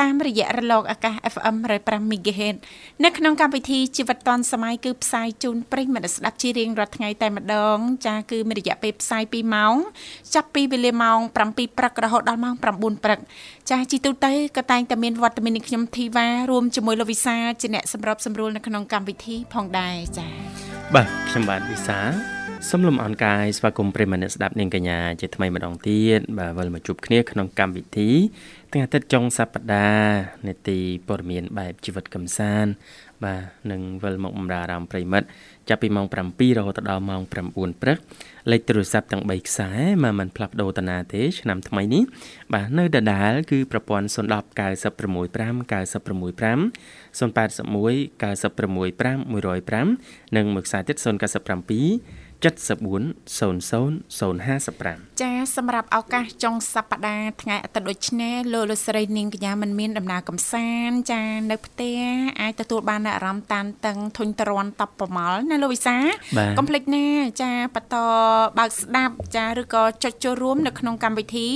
តាមរយៈរលកអាកាស FM 105 MHz នៅក្នុងកម្មវិធីជីវិតឌွန်សម័យគឺផ្សាយជូនប្រិយមិត្តស្ដាប់ជារៀងរាល់ថ្ងៃតែម្ដង ចាគឺមានរយៈពេលផ្សាយ2ម៉ោងចាប់ពីវេលាម៉ោង7ព្រឹករហូតដល់ម៉ោង9ព្រឹកចាជីទូទៅក៏តែងតែមានវត្តមាននឹងខ្ញុំធីវ៉ារួមជាមួយលោកវិសាជាអ្នកសម្របសម្រួលនៅក្នុងកម្មវិធីផងដែរចាបាទខ្ញុំបាទវិសា សូមលំអរកាយស្វាគមន៍ប្រិយមិត្តស្ដាប់នាងកញ្ញាជាថ្មីម្ដងទៀតបាទវិលមកជួបគ្នាក្នុងកម្មវិធីថ្ងៃអាទិត្យចុងសប្តាហ៍នេតិព័ត៌មានបែបជីវិតកំសាន្តបាទនឹងវិលមកបម្រើអារម្មណ៍ប្រិមិត្តចាប់ពីម៉ោង7រហូតដល់ម៉ោង9ព្រឹកលេខទូរស័ព្ទទាំង3ខ្សែមកមិនផ្លាស់ប្ដូរតាណាទេឆ្នាំថ្មីនេះបាទនៅដដែលគឺប្រព័ន្ធ010 965 965 081 965 105និងមួយខ្សែទៀត097 7400055ចាសម្រាប់ឱកាសចុងសប្តាហ៍ថ្ងៃអាទិត្យដូចនេះលោកលោកស្រីនាងកញ្ញាមិនមានដំណើរកំសាន្តចានៅផ្ទះអាចទទួលបានអារម្មណ៍តានតឹងធុញទ្រាន់តបប្រមល់ណាលោកវិសាកុំភ្លេចណាចាបន្តបើកស្ដាប់ចាឬក៏ចុចចូលរួមនៅក្នុងកម្មវិធី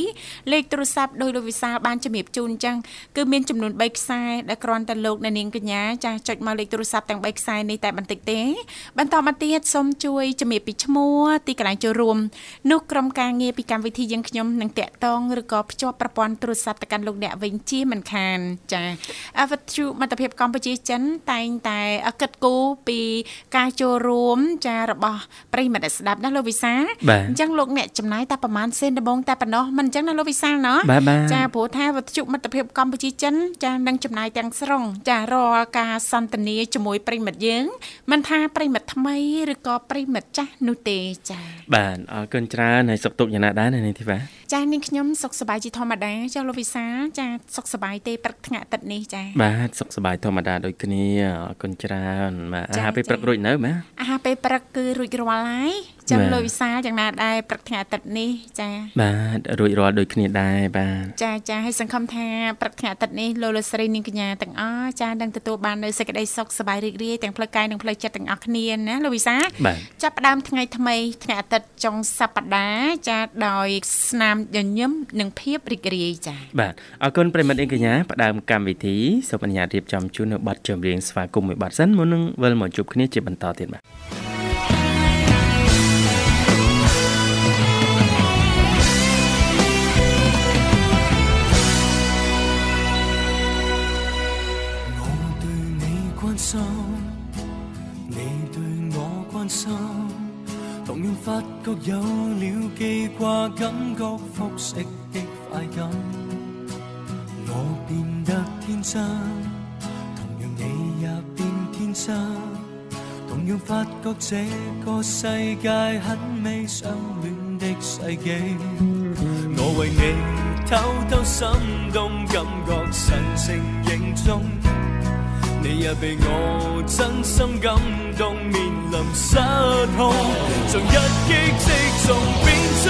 លេខទូរស័ព្ទដោយលោកវិសាបានជំរាបជូនអញ្ចឹងគឺមានចំនួន3ខ្សែដែលគ្រាន់តែលោកអ្នកនាងកញ្ញាចាចុចមកលេខទូរស័ព្ទទាំង3ខ្សែនេះតែបន្តិចទេបន្តមកទៀតសូមជួយជំរាបពីឈ្មោះទីកន្លែងចូលរួមនោះក្រុមការងារពីកម្មវិធីយើងខ្ញុំនឹងតាក់ទងឬក៏ភ្ជាប់ប្រព័ន្ធទូរស័ព្ទទៅកាន់លោកអ្នកវិញជាមិនខានចាអវត្ថុមិត្តភាពកម្ពុជាចិនតែងតែគិតគូរពីការចូលរួមចារបស់ប្រិមិត្តស្ដាប់ណាលោកវិសាអញ្ចឹងលោកអ្នកចំណាយតែប្រហែលសេនដំបងតែប៉ុណ្ណោះមិនអញ្ចឹងណាលោកវិសាណោះចាព្រោះថាវត្ថុមិត្តភាពកម្ពុជាចិនចានឹងចំណាយទាំងស្រុងចារាល់ការសន្ទនាជាមួយប្រិមិត្តយើងមិនថាប្រិមិត្តថ្មីឬក៏ប្រិមិត្តចាស់នោះទេចាបាទអរគុណច្រើនហើយសុខទុក្ខយ៉ាងណាដែរនាងធីវ៉ា ចានាងខ្ញុំសុខសប្បាយជាធម្មតាចាលោកវិសាចាសុខសប្បាយទេព្រឹកថ្ងៃអាទិត្យនេះចាបាទសុខសប្បាយធម្មតាដូចគ្នាអរគុណច្រើនបាទអាហារពេលព្រឹករួចនៅបាទអាហារពេលព្រឹកគឺរួចរាល់ហើយចឹងលោកវិសាយ៉ាងណាដែរព្រឹកថ្ងៃអាទិត្យនេះចា បាទរួចរាល់ដូចគ្នាដែរបាទចាចាហើយសង្ឃឹមថាព្រឹកថ្ងៃអាទិត្យនេះលោកលោកស្រីនាងកញ្ញាទាំងអស់ចានឹងទទួលបាននូវសេចក្តីសុខសប្បាយរីករាយទាំងផ្លូវកាយនិងផ្លូវចិត្តទាំងអស់គ្នាណាលោកវិសាចាប់ផ្ដើមថ្ងៃថ្មីថ្ងៃអាទិត្យចុងសប្តាហ៍ចាដោយស្នាមញញឹមនិងភាពរីករាយចាបាទអរគុណប្រិមិត្តអេកញ្ញាផ្ដើមកម្មវិធីសូមអនុញ្ញាតរៀបចំជូននៅប័ណ្ណចម្រៀងស្វាគមន៍មួយប័ណ្ណសិនមុននឹងវិលមកជួបគ្នាជាបន្តទៀតបាទ 發覺有了記掛，感覺復食的快感。我變得天真，同樣你也變天真。同樣發覺這個世界很美，相戀的世紀。我為你偷偷心動，感覺神情凝重。你也被我真心感动，面临失控，从一击即中，变出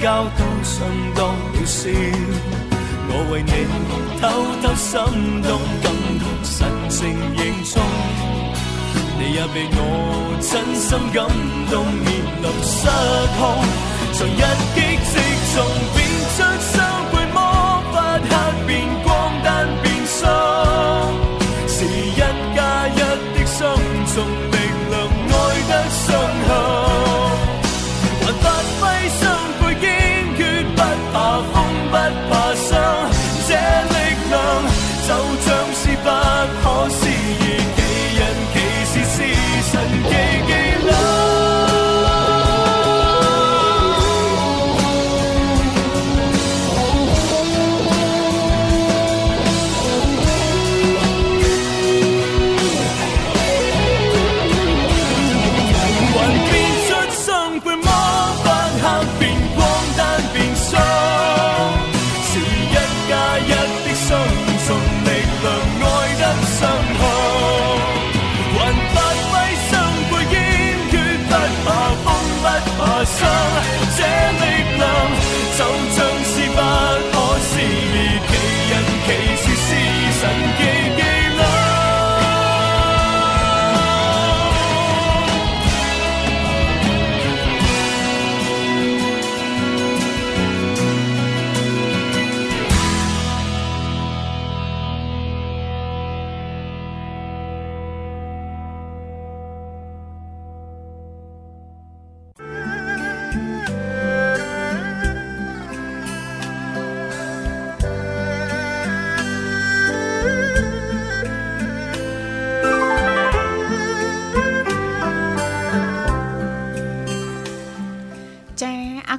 交，都相當了笑。我为你偷偷心动，感觉神情凝重。你也被我真心感动，面临失控，從一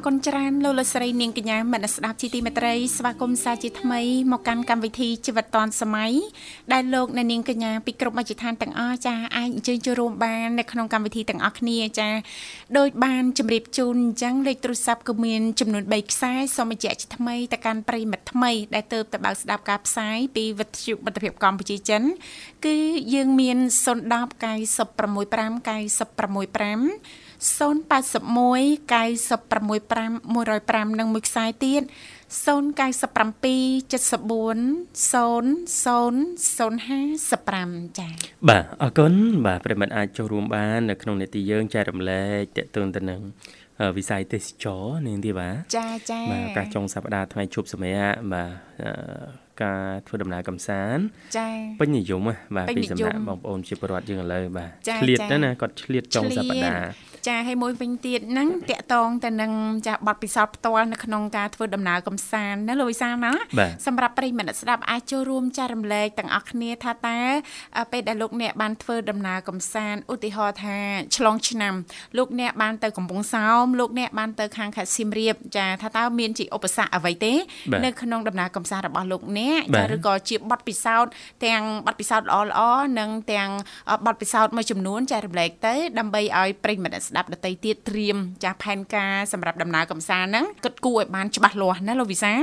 គុណច្រើនលោកលោកស្រីនាងកញ្ញាមនស្ដាប់ជីទីមេត្រីស្វាគមន៍សាជាថ្មីមកកាន់កម្មវិធីជីវិតឌွန်សម័យដែលលោកអ្នកនាងកញ្ញាពីគ្រប់មជ្ឈដ្ឋានទាំងអស់ចាអាចអញ្ជើញចូលរួមបាននៅក្នុងកម្មវិធីទាំងអស់គ្នាចាដោយបានជម្រាបជូនអញ្ចឹងលេខទូរស័ព្ទក៏មានចំនួន3ខ្សែសូមបញ្ជាក់ជាថ្មីទៅកាន់ប្រិមិត្តថ្មីដែលទៅទៅបើកស្ដាប់ការផ្សាយពីវិទ្យុមិត្តភាពកម្ពុជាចិន គឺយើងមាន010 965 965 081 965 105និងមួយខ្សែទៀត097 74 0055ចា៎បាទអរគុណបាទប្រិមត្តអាចចូលរួមបាននៅក្នុងនេតិយើងចែករំលែកតេតឹងទៅនឹងវិស័យទេសចរនាងទីបាទចាចាបាទឱកាសចុងសប្តាហ៍ថ្ងៃជប់សម្រាប់បាទការធ្វើដំណើរកំសាន្តចាពេញនិយមបាទពីសំណាក់បងប្អូនជាពលរដ្ឋយើងឥឡូវបាទឆ្លៀតណាគាត់ឆ្លៀតចុងសប្តាហ៍ ចាហើយមួយវិញទៀតហ្នឹងតកតងទៅនឹងចាប័ណ្ណពិសោធន៍ផ្ទាល់នៅក្នុងការធ្វើដំណើរកំសាន្តណាលោកវិសាលណាសម្រាប់ប្រិយមិត្តស្ដាប់អាចចូលរួមចែករំលែកទាំងអស់គ្នាថាតើពេលដែលលោកអ្នកបានធ្វើដំណើរកំសាន្តឧទាហរណ៍ថាឆ្លងឆ្នាំលោកអ្នកបានទៅកំពង់សោមលោកអ្នកបានទៅខាងខេត្តសៀមរាបចាថាតើមានជាឧបសគ្គអ្វីទេនៅក្នុងដំណើរកំសាន្តរបស់លោកអ្នកចាឬក៏ជាប័ណ្ណពិសោធន៍ទាំងប័ណ្ណពិសោធន៍ល្អៗនិងទាំងប័ណ្ណពិសោធន៍មួយចំនួនចែករំលែកទៅដើម្បីឲ្យប្រិយមិត្តស្ដាប់ដតីទៀតត្រៀមចាស់ផែនការសម្រាប់ដំណើរកំសាន្តហ្នឹងគិតគូរឲ្យបានច្បាស់លាស់ណាលោកវិសា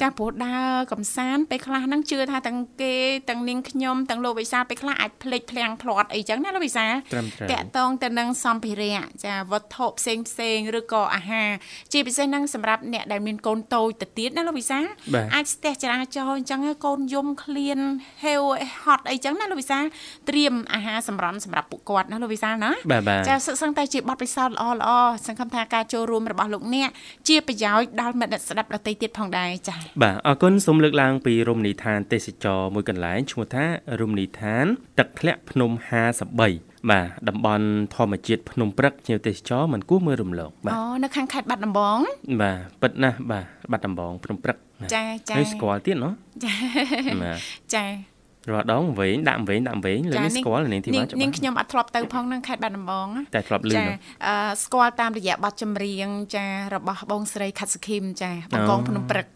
ចាស់ព្រោះដើរកំសាន្តពេលខ្លះហ្នឹងជឿថាទាំងគេទាំងនាងខ្ញុំទាំងលោកវិសាពេលខ្លះអាចភ្លេចភ្លាំងភ្លាត់អីចឹងណាលោកវិសាតកតងទៅនឹងសម្ភារៈចាវត្ថុផ្សេងផ្សេងឬក៏អាហារជាពិសេសហ្នឹងសម្រាប់អ្នកដែលមានកូនតូចទៅទៀតណាលោកវិសាអាចស្ទះចរាចរណ៍អញ្ចឹងកូនយំឃ្លានហេវហត់អីចឹងណាលោកវិសាត្រៀមអាហារសម្រន់សម្រាប់ពួកគាត់ណាលោកវិសាណាចាសឹកសឹងតែជាបទពិសោធន៍ល្អល្អសង្ឃឹមថាការចូលរួមរបស់លោកអ្នកជាប្រយោជន៍ដល់មិត្តស្ដាប់ដទៃទៀតផងដែរចា៎បាទអរគុណសូមលើកឡើងពីរមណីយដ្ឋានទេសចរមួយកន្លែងឈ្មោះថារមណីយដ្ឋាន ទឹកធ្លាក់ភ្នំ53បាទតំបន់ធម្មជាតិភ្នំព្រឹកជាទេសចរមិនគួរមើលរំលងបាទអូនៅខាងខេត្តបាត់ដំបង បាទពិតណាស់បាទបាត់ដំបងភ្នំព្រឹកចាចាហើយស្គាល់ទៀតណោះចាចា រាល់ដងវែងដាក់វែងដាក់វែងលើនេះស្គាល់នាងធីវ៉ាច្បាស់នាងខ្ញុំអត់ធ្លាប់ទៅផងនឹងខេត្តបាត់ដំបងតែធ្លាប់លឺចាអឺស្គាល់តាមរយៈបទចម្រៀងចារបស់បងស្រីខាត់សខីមចាបងកងភ្នំព្រឹក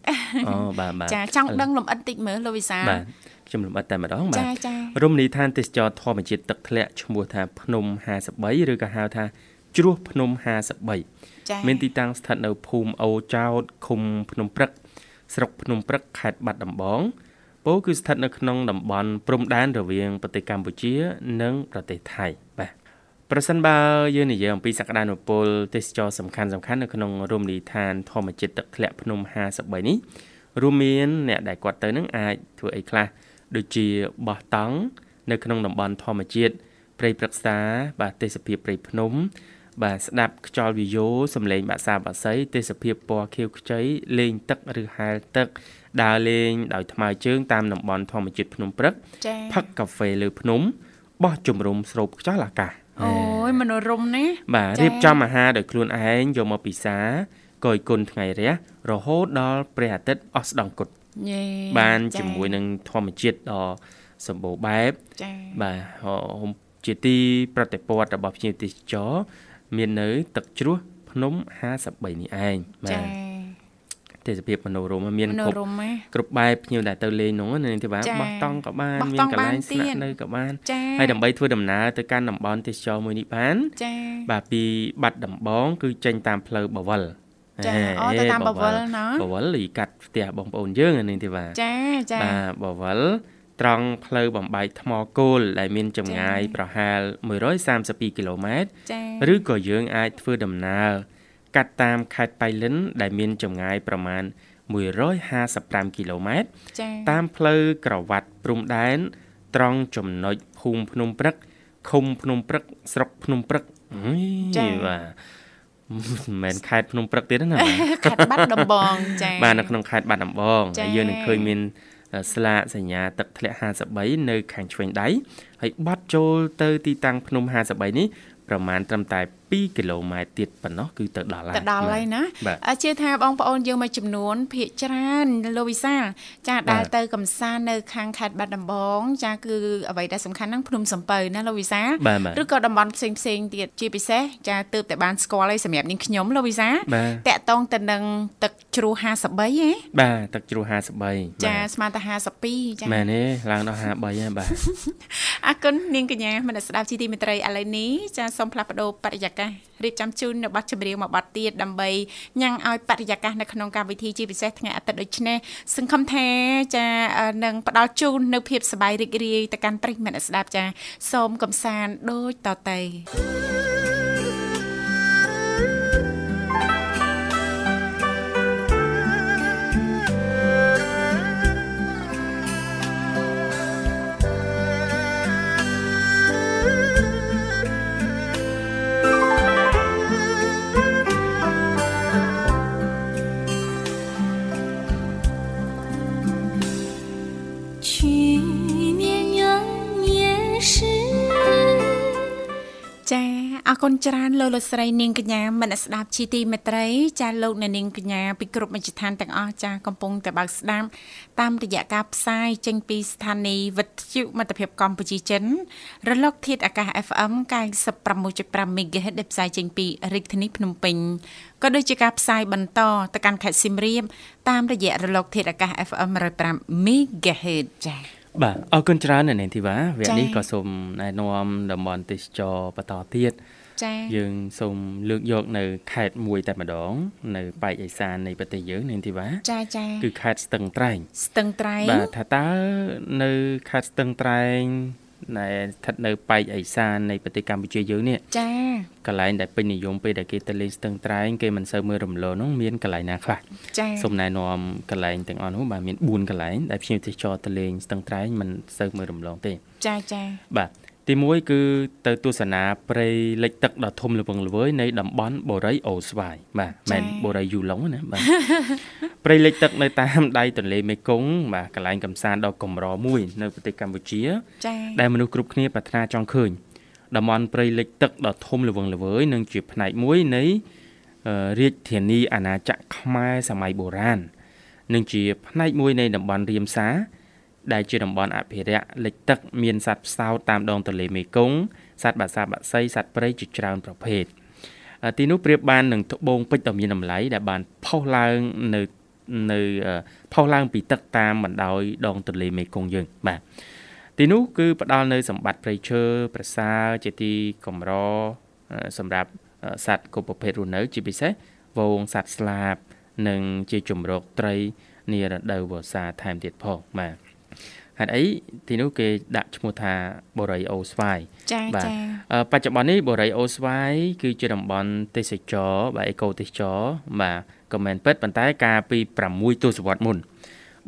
អូបាទបាទចាចង់ដឹងលំអិតតិចមើលលោកវិសាបាទខ្ញុំលំអិតតែម្ដងបាទរមណីយដ្ឋានទេសចរធម្មជាតិទឹកធ្លាក់ឈ្មោះថាភ្នំ53ឬក៏ហៅថាជ្រោះភ្នំ53ចា៎មានទីតាំងស្ថិតនៅភូមិអូចោតឃុំភ្នំព្រឹកស្រុកភ្នំព្រឹកខេត្តបាត់ដំបង ពោគឺស្ថិតនៅក្នុងតំបន់ព្រំដែនរវាងប្រទេសកម្ពុជា និងប្រទេសថៃបាទប្រសិនបើយើងនិយាយអំពីសក្តានុពលទេសចរសំខាន់សំខាន់នៅក្នុងរមណីយដ្ឋានធម្មជាតិទឹកធ្លាក់ភ្នំ53នេះរួមមានអ្នកដែលគាត់ទៅនឹងអាចធ្វើអីខ្លះដូចជាបោះតង់នៅក្នុងតំបន់ធម្មជាតិព្រៃព្រឹក្សាបាទទេសភាពព្រៃភ្នំ បាទស្ដាប់ខ្យល់វាយោសំឡេងបាសាបាសីទេសភាពពណ៌ខៀវខ្ចីលេងទឹកឬហែលទឹក ដើរលេងដោយថ្មើរជើងតាមតំបន់ធម្មជាតិភ្នំព្រឹកផឹកកាហ្វេលើភ្នំបោះជំរុំស្រូបខ្យល់អាកាសអូយមនោរម្យណាបាទរៀបចំអាហារដោយខ្លួនឯងយកមកពិសាកយគុណថ្ងៃរះរហូតដល់ព្រះអាទិត្យអស់ស្ដង់គុតបានជាមួយនឹងធម្មជាតិដ៏សម្បូរបែបចា៎បាទជាទីប្រតិព័ទ្ធរបស់ភ្ញៀវទេសចរមាននៅ ទឹកជ្រោះភ្នំ53នេះឯងបាទ ទេសភាពមនោរម្យមានគ្រប់គ្រប់បែបភ្ញៀវដែលទៅលេងនោះនៅទីបាបោះតង់ក៏បានមានកន្លែងស្នាក់នៅក៏បានហើយដើម្បីធ្វើដំណើរទៅកាន់តំបន់ទេសចរមួយនេះបានចា៎បាទពីបាត់ដំបងគឺចេញតាមផ្លូវបវលចាអូទៅតាមបវលណាបវលលីកាត់ផ្ទះបងប្អូនយើងនេះទីបាចាចាបាទបវលត្រង់ផ្លូវបំបែកថ្មគោលដែលមានចម្ងាយប្រហែល132គីឡូម៉ែត្រឬក៏យើងអាចធ្វើដំណើរ កាត់តាមខេត្តបៃលិន ដែលមានចម្ងាយប្រមាណ155គីឡូម៉ែត្រតាមផ្លូវក្រវ៉ាត់ព្រំដែន ត្រង់ចំណុចភូមិភ្នំព្រឹកឃុំភ្នំព្រឹកស្រុកភ្នំព្រឹកចា៎បាទមិនមែនខេត្តភ្នំព្រឹកទៀតណាខេត្តបាត់ដំបងចា៎បាទនៅក្នុងខេត្តបាត់ដំបងហើយយើងនឹងឃើញមានស្លាកសញ្ញាទឹកធ្លាក់53នៅខាងឆ្វេងដៃហើយបត់ចូលទៅទីតាំងភ្នំ53នេះប្រមាណត្រឹមតែ 2គីឡូម៉ែត្រទៀតប៉ុណ្ណោះគឺទៅដល់ហើយទៅដល់ហើយណាជឿថាបងប្អូនយើងមួយចំនួនភាគច្រើនលោកវិសាលចាដែលទៅកំសាន្តនៅខាងខេត្តបាត់ដំបង ចាគឺអ្វីដែលសំខាន់ហ្នឹងភ្នំសំពៅណាលោកវិសាលឬក៏តំបន់ផ្សេងផ្សេងទៀតជាពិសេសចាទើបតែបានស្គាល់ហើយសម្រាប់នាងខ្ញុំលោកវិសាលតាក់តងទៅនឹងទឹកជ្រោះ53ហ៎បាទទឹកជ្រោះ53ចាស្មើតែ52ចាមែនទេឡើងដល់53ហើយបាទអរគុណនាងកញ្ញាមនស្ដាប់ជីទីមេត្រីឥឡូវនេះចាសូមផ្លាស់ប្ដូរបរិយាកាសរៀបចំជូននៅប័ណ្ណចម្រៀងមួយប័ណ្ណទៀតដើម្បីញ៉ាំងឲ្យបរិយាកាសនៅក្នុងកម្មវិធីជាពិសេសថ្ងៃអាទិត្យដូចនេះសង្ឃឹមថាចានឹងផ្ដល់ជូននៅភាពសប្បាយរីករាយទៅកាន់ប្រិយមិត្តស្ដាប់ចាសូមកំសាន្តដូចតទៅ អរគុណច្រើនលោកលោកស្រីនាងកញ្ញាមនស្ដាប់ជីទីមេត្រីចាលោកអ្នកនាងកញ្ញាពីគ្រប់មជ្ឈដ្ឋានទាំងអស់ចាកំពុងតែបើកស្ដាប់តាមរយៈការផ្សាយចេញពីស្ថានីយ៍វិទ្យុមិត្តភាពកម្ពុជាចិនរលក ធាតុអាកាស FM 96.5 MHz ដែលផ្សាយចេញពីរាជធានីភ្នំពេញក៏ដូចជាការផ្សាយបន្តទៅកាន់ខេត្តសៀមរាបតាមរយៈរលក ធាតុអាកាស FM 105 MHz ចា៎បាទអរគុណច្រើននៅនាងធីវ៉ាវគ្គនេះក៏សូមណែនាំតំបន់ទេសចរបន្តទៀតចា៎ យើងសូមលើកយកនៅខេត្តមួយតែម្ដង នៅប៉ែកឦសាននៃប្រទេសយើងនាងធីវ៉ាចាចាគឺខេត្តស្ទឹងត្រែងស្ទឹងត្រែងបាទថាតើនៅខេត្តស្ទឹងត្រែងដែលស្ថិតនៅប៉ែកឦសាននៃប្រទេសកម្ពុជាយើងនេះចាកន្លែងដែលពេញនិយមពេលដែលគេទៅលេងស្ទឹងត្រែងគេមិនសូវមើលរំលងនោះមានកន្លែងណាខ្លះចាសូមណែនាំកន្លែងទាំងអស់នោះបាទមាន4កន្លែងដែលភ្ញៀវទេសចរទៅលេងស្ទឹងត្រែងមិនសូវមើលរំលងទេចាចាបាទ ទី1គឺទៅទស្សនាព្រៃលិចទឹកដ៏ធំល្វឹងល្វើយនៃតំបន់បូរីអូស្វាយបាទមិនបូរីយូឡុងណាបាទព្រៃលិចទឹកនៅតាមដៃទន្លេមេគង្គបាទកន្លែងកំសាន្តដ៏កម្រមួយនៅប្រទេសកម្ពុជាចា៎ដែលមនុស្សគ្រប់គ្នាប្រាថ្នាចង់ឃើញតំបន់ព្រៃលិចទឹកដ៏ធំល្វឹងល្វើយនិងជាផ្នែកមួយនៃរាជធានីអាណាចក្រខ្មែរសម័យបុរាណនិងជាផ្នែកមួយនៃតំបន់រៀមសា ដែលជាតំបន់អភិរក្សលិចទឹកមានសត្វផ្សោតតាមដងទន្លេមេគង្គសត្វបាសាបាសីសត្វព្រៃជាច្រើនប្រភេទទីនោះប្រៀបបាននឹងត្បូងពេជ្រដ៏មានតម្លៃដែលបានផុសឡើងនៅនៅផុសឡើងពីទឹកតាមបណ្ដោយដងទន្លេមេគង្គយើងបាទទីនោះគឺផ្ដល់នៅសម្បត្តិព្រៃឈើប្រសើរជាទីកម្រសម្រាប់សត្វគ្រប់ប្រភេទរស់នៅ ជាពិសេសវងសត្វស្លាប និងជាជំរកត្រីនារដូវវស្សាថែមទៀតផងបាទ ហេតុអីទីនោះគេដាក់ឈ្មោះថាបូរីអូស្វាយចាចាបច្ចុប្បន្ននេះបូរីអូស្វាយគឺជាតំបន់ទេសចរបាទអេកូទេសចរបាទក៏មិនពិតប៉ុន្តែកាលពី6ទសវត្សរ៍មុន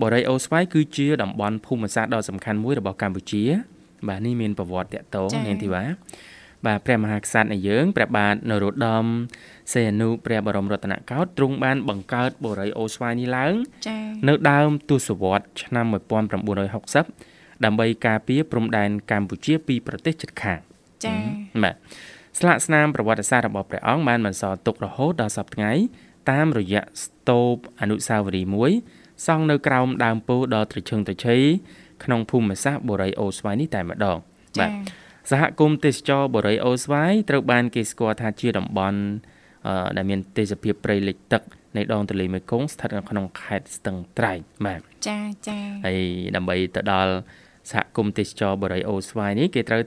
បូរីអូស្វាយគឺជាតំបន់ភូមិសាស្ត្រដ៏សំខាន់មួយរបស់កម្ពុជា បាទនេះមានប្រវត្តិតកតងនាងធីវ៉ា បាទព្រះមហាក្សត្រនៃយើងព្រះបាទនរោត្តមសីហនុព្រះបរមរតនកោដ្ឋទ្រង់បានបង្កើតបូរីអូស្វាយនេះឡើងចានៅដើមទសវត្សរ៍ឆ្នាំ1960ដើម្បីការពារព្រំដែនកម្ពុជាពីប្រទេសជិតខាងចាបាទស្លាកស្នាមប្រវត្តិសាស្ត្ររបស់ព្រះអង្គបានបន្សល់ទុករហូតដល់សប្តាហ៍ថ្ងៃតាមរយៈស្ទូបអនុស្សាវរីយ៍មួយសង់នៅក្រោមដើមពោធិ៍ដ៏ត្រឈឹងត្រឈៃក្នុងភូមិសាស្ត្របូរីអូស្វាយនេះតែម្ដងចា សហគមន៍ទេសចរបូរីអូស្វាយត្រូវបានគេស្គាល់ថាជាតំបន់អឺដែលមានទេសភាពព្រៃលិចទឹកនៃដងទន្លេមេគង្គស្ថិតនៅក្នុងខេត្តស្ទឹងត្រែងបាទចាចាហើយដើម្បីទៅដល់សហគមន៍ទេសចរបូរីអូស្វាយនេះគេត្រូវ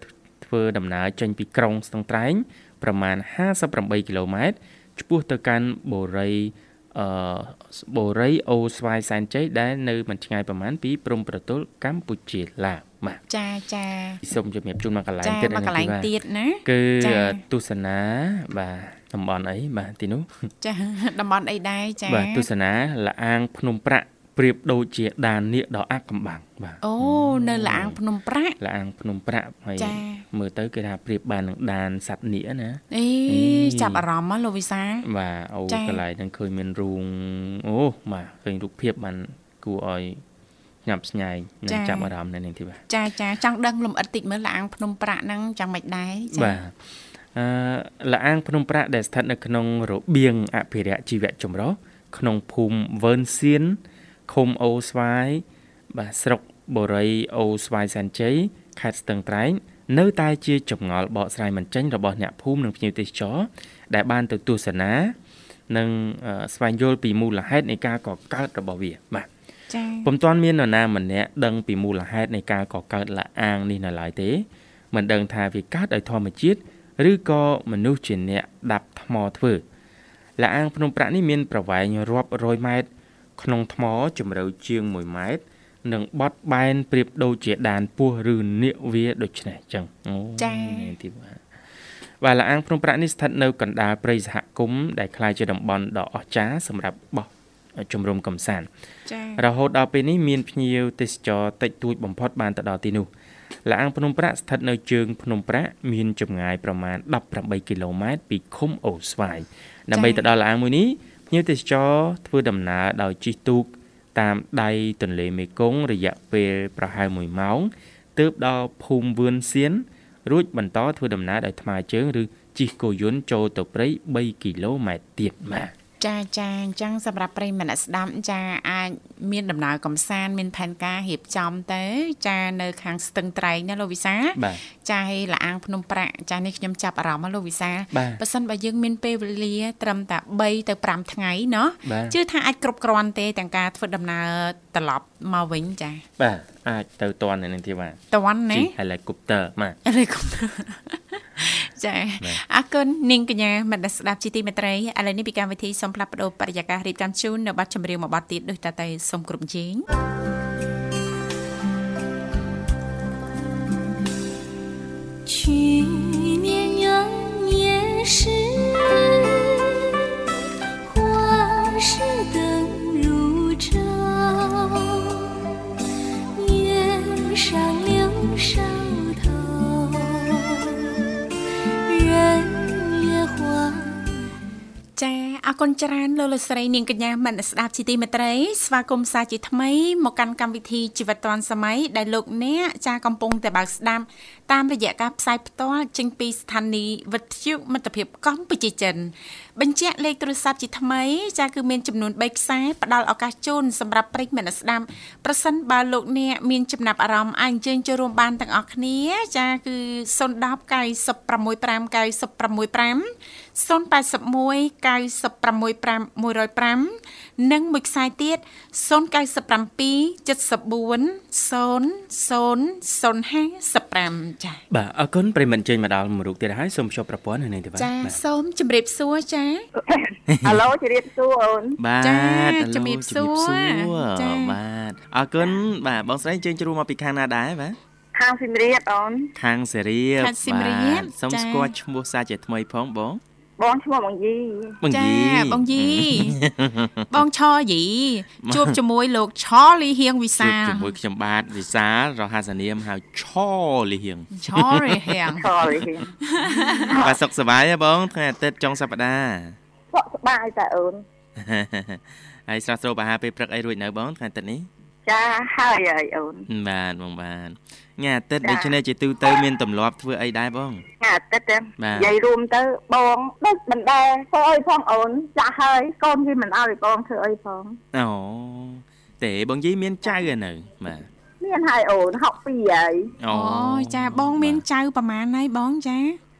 ធ្វើដំណើរចេញពីក្រុងស្ទឹងត្រែងប្រមាណ58គីឡូម៉ែត្រឆ្ពោះទៅកាន់បូរីអឺ បូរីអូស្វាយសែនជ័យដែលនៅមិនឆ្ងាយប្រមាណពីព្រំប្រទល់កម្ពុជាឡាវបាទចាចាសូមជំរាបជូនមកកន្លែងចាទៀតមកកន្លែងបាទទៀតណាគឺចា៎ទស្សនាបាទតំបន់អីបាទទីនោះចាតំបន់អីដែរចាបាទទស្សនាលអាងភ្នំប្រាក់ ប្រៀបដូចជាដាននាគដ៏អាក់កំបាំងបាទអូនៅលាងភ្នំប្រាក់លអាងភ្នំប្រាក់ហើយចា៎មើលទៅគេថាប្រៀបបាននឹងដានសត្វនាគណាអេអេចាប់អារម្មណ៍ហ៎លោកវិសាបាទអូចា៎កន្លែងហ្នឹងឃើញមានរូងអូបាទឃើញរូបភាពបានគួរឲ្យញ៉ាំស្ញែងនិងចាប់អារម្មណ៍នៅនឹងទីបាទចាចាចង់ដឹងលំអិតតិចមើលលាងភ្នំប្រាក់ហ្នឹងចាំមិនដែរចាបាទអឺលអាងភ្នំប្រាក់ដែលស្ថិតនៅក្នុងរបៀងអភិរក្សជីវៈចម្រុះក្នុងភូមិវើនសៀន ឃុំអូស្វាយបាទស្រុកបូរីអូស្វាយសែនជ័យខេត្តស្ទឹងត្រែងនៅតែជាចម្ងល់បកស្រាយមិនចេញរបស់អ្នកភូមិនិងភ្ញៀវទេសចរដែលបានទៅទស្សនានិងអឺស្វែងយល់ពីមូលហេតុនៃការកកើតរបស់វាបាទចាពុំទាន់មាននរណាម្នាក់ដឹងពីមូលហេតុនៃការកកើតលអាងនេះនៅឡើយទេមិនដឹងថាវាកើតដោយធម្មជាតិឬក៏មនុស្សជាអ្នកដាប់ថ្មធ្វើលអាងភ្នំប្រាក់នេះមានប្រវែងរាប់រយម៉ែត្រ ក្នុងថ្មជម្រៅជាង1ម៉ែត្រនិងបត់បែនប្រៀបដូចជាដានពស់ឬនាគវាដូចនេះចឹងអូនេះទីបាទបាទលអាងភ្នំប្រាក់នេះស្ថិតនៅកណ្ដាលព្រៃសហគមន៍ដែលក្លាយជាតំបន់ដ៏អស្ចារ្យសម្រាប់បោះជំរំកំសាន្តចារហូតដល់ពេលនេះមានភ្ញៀវទេសចរតិចតួចបំផុតបានទៅដល់ទីនោះលាងភ្នំប្រាក់ស្ថិតនៅជើងភ្នំប្រាក់មានចម្ងាយប្រមាណ18គីឡូម៉ែត្រពីឃុំអូស្វាយដើម្បីទៅដល់លាងមួយនេះភ្ញៀវទេសចរធ្វើដំណើរដោយជិះទូកតាមដៃទន្លេមេគង្គរយៈពេលប្រហែល1ម៉ោងទើបដល់ភូមិវឿនសៀនរួចបន្តធ្វើដំណើរដោយថ្មើរជើងឬជិះគោយន្តចូលទៅព្រៃ3គីឡូម៉ែត្រទៀតបាទ ចាចាអញ្ចឹងសម្រាប់ប្រិយមិត្តអ្នកស្ដាប់ចាអាចមានដំណើរកំសាន្តមានផែនការរៀបចំទៅចានៅខាងស្ទឹងត្រែងណាលោកវិសា បាទ ចាឲ្យលាងភ្នំប្រាក់ចានេះខ្ញុំចាប់អារម្មណ៍ណាលោកវិសា បាទ បើសិនបើយើងមានពេលវេលា ត្រឹមតែ3ទៅ5ថ្ងៃเนาะ បាទ ជឿថាអាចគ្រប់គ្រាន់ទេទាំងការធ្វើដំណើរត្រឡប់មកវិញចា បាទអាចទៅតន់នៅនឹងទីបាទ តន់ណា ជិះ helicopter បាទ អរិគុំចា បាទ អរគុណនាងកញ្ញាមនស្សស្ដាប់ជីទីមេត្រីឥឡូវនេះពីកម្មវិធីសូមផ្លាប់បដោបរិយាកាសរៀបចំជូននៅប័ណ្ណចម្រៀងមួយប័ណ្ណទៀតដូចតទៅសូមគ្រប់ជេង 去年羊年时， ចាអរគុណច្រើនលោកលោកស្រីនាងកញ្ញាមនស្សស្ដាប់ជីទីមេត្រីស្វាគមន៍សាជាថ្មីមកកាន់កម្មវិធីជីវិតឌွန်សម័យដែលលោកអ្នកចាកំពុងតែបើកស្ដាប់តាមរយៈការផ្សាយផ្ទាល់ចេញពីស្ថានីយ៍វិទ្យុមិត្តភាពកម្ពុជាចិនបញ្ជាក់លេខទូរស័ព្ទជាថ្មីចាគឺមានចំនួន3ខ្សែផ្ដល់ឱកាសជូនសម្រាប់ប្រិយមិត្តអ្នកស្ដាប់ប្រសិនបើលោកអ្នកមានចំណាប់អារម្មណ៍អាចអញ្ជើញចូលរួមបានទាំងអស់គ្នាចាគឺ010 965 965 081 965 105និងមួយខ្សែទៀត097 74 00 055ចាបាទអរគុណប្រិយមិត្តជើញមកដល់មួយរូបទៀតហើយសូមជួបប្រព័ន្ធនៅនេះទេបាទចាបាទសូមជម្រាបសួរចាអាឡូជម្រាបសួរអូនបាទចាឥឡូវជំរាបសួរជំរាបសួរចាបាទអរគុណបាទបងស្រីជើញជ្រួមកពីខាងណាដែរបាទខាងសៀមរាបអូនខាងសេរីបខាងសៀមរាបសូមចាស្គាល់ឈ្មោះសាជាថ្មីផងបង បងឈ្មោះបងយីបងចាយីបងយីបងឆយីជួបជាមួយលោកឆលីហៀងវិជួសាបលជាមួយខ្ញុំបាទវិសាលរហស្សនាមហៅឆលីហៀងឆលីហៀងខលហៀងបាទសុខសប្បាយទេបងថ្ងៃអាទិត្យចុងសប្តាហ៍សុខសប្បាយតែអូនហើយស្រស់ស្រូបអាហារពេលព្រឹកអីរួចនៅបងថ្ងៃអាទិត្យនេះ ចាហើយហើយអូនបាទបងបាទថ្ងៃអាទិត្យចាដូច្នេះជាទូទៅមានទម្លាប់ធ្វើអីដែរបងថ្ងៃអាទិត្យហ្នឹងបាទនិយាយរួមទៅបងដូចមិនដែរធ្វើអីផងអូនចាស់ហើយកូនគេមិនឲ្យបងធ្វើអីផងអូទេបងយីមានចៅឯនៅបាទមានហើយអូន62ហើយអូអូចាបងមានចៅប្រមាណហើយបងចា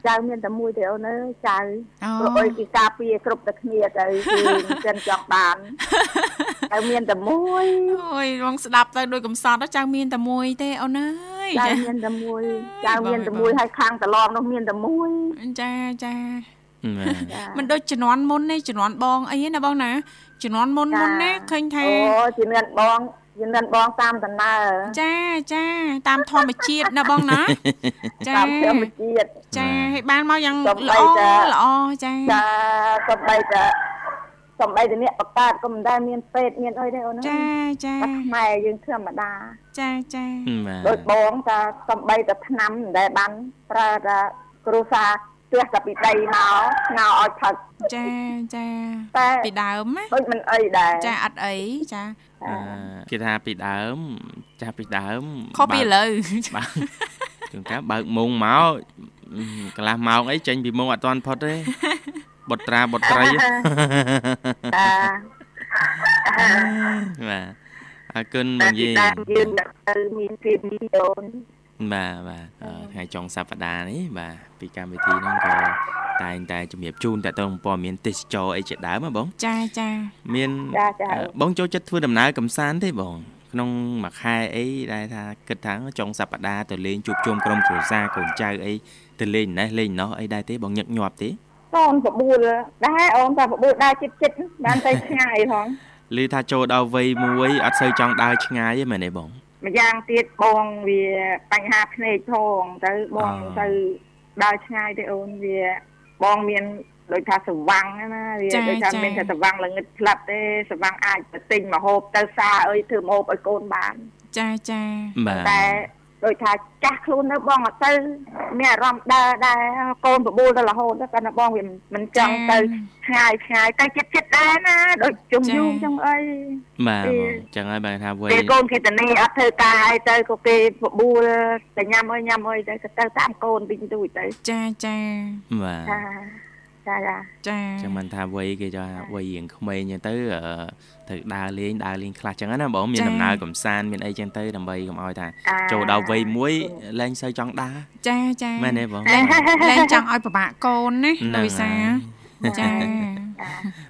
ចៅមានតែមួយទេអូនអើយចៅអូព្រោះអីគេការពារគ្រប់តែគ្នាទៅគឺមិនចិនចង់បានតែមានតែមួយអូយបងស្ដាប់ទៅដូចកំសត់ទៅចៅមានតែមួយទេអូនអើយចៅមានតែមួយចៅមានតែមួយហើយខាងតឡំនោះមានតែមួយចាចាបាទចាមិនដូចជំនាន់មុនទេជំនាន់បងអីណាបងណាជំនាន់មុនមុនណាឃើញថាអូជំនាន់បង ជំនាន់បងតាមដំណើរចាចាតាមធម្មជាតិណាបងណាចាតាមធម្មជាតិចាឲ្យបានមកយ៉ាងសូមល្អបីតាល្អចាចាសំបីតែសំបីតែអ្នកបកើតក៏មិនដែលមានពេទ្យមានអីទេអូនចាចាតែខ្មែរយើងធម្មតាចាចាបាទដូចបងតាសំបីតែឆ្នាំមិនដែលបានប្រើតាគ្រូសា ទះតែពីដីមកស្ងោឲ្យផឹកចាចាតែពីដើមណាដូចមិនអីដែរចាអត់អីចាអឺគេថាពីដើម ចាស់ពីដើមខុសពីឥឡូវបាទជួនកាលបើកមុងមកអឺកន្លះម៉ោងអីចេញពីមុងអត់ទាន់ផុតទេបុត្រាបុត្រីចាបាទអរគុណបតែងពីយីដើមយើងទៅមានពីមីអូន បាទបាទអឺថ្ងៃចុងសប្តាហ៍នេះបាទពីកម្មវិធីហ្នឹងក៏តែងតែជំរាបជូនតទៅព័ត៌មានទេសចរអីជាដើមហ៎បង ចាចាមានចាចាអឺបងចូលចិត្តធ្វើដំណើរកំសាន្តទេបង ក្នុងមួយខែអីដែលថាគិតថាចុងសប្តាហ៍ទៅលេងជួបជុំក្រុមគ្រួសារកូនចៅអីទៅលេងណេះលេងណោះអីដែរទេបងញឹកញាប់ទេកូនបបួលដែរអូនតែបបួលដែរចិត្តចិត្តបានទៅឆ្ងាយផងឮថាចូលដល់វ័យមួយអត់សូវចង់ដើរឆ្ងាយទេមែនទេបង ម្យ៉ាងទៀតបងវាបញ្ហាភ្នែកផងទៅបងអឺទៅដើរឆ្ងាយទេអូនវាបងមានដូចថាសវាំងណាវាដូចថាមានតែសវាំងល្ងឹតផ្លាប់ទេសវាំងអាចទៅទិញមកហូបទៅសារអើយធ្វើមកហូបឲ្យកូនបានចាចាបាទតែ ដូចថាចាស់ខ្លួនទៅបងអត់ទៅមានអារម្មណ៍ដើរដែរកូនបបួលទៅរហូតទៅប៉ុន្តែបងវាមិនចង់ទៅឆ្ងាយឆ្ងាយទៅចិត្តចិត្តដែរណាដូចជុំយូរចឹងអីបាទពេលបងចឹងហើយបើថាវ័យពេលកូនគេតនីអត់ធ្វើការឲ្យទៅក៏គេបបួលតែញ៉ាំអើយញ៉ាំអើយទៅក៏ទៅតាមកូនវិញទូចទៅចាចាបាទ ចាចាចាចាចឹងមិនថាវ័យគេថាវ័យរៀងក្មេងចឹងទៅអឺត្រូវដើរលេងដើរលេងខ្លះចឹងណាបងមានដំណើរកំសាន្តមានអីចឹងទៅដើម្បីកុំឲ្យថាអាចូលដល់វ័យមួយលែងសូវចង់ដើរចាចាមែនទេបងលែងលែងចង់ឲ្យពិបាកកូនណាហ្នឹងលោកវិសាហើយ ចា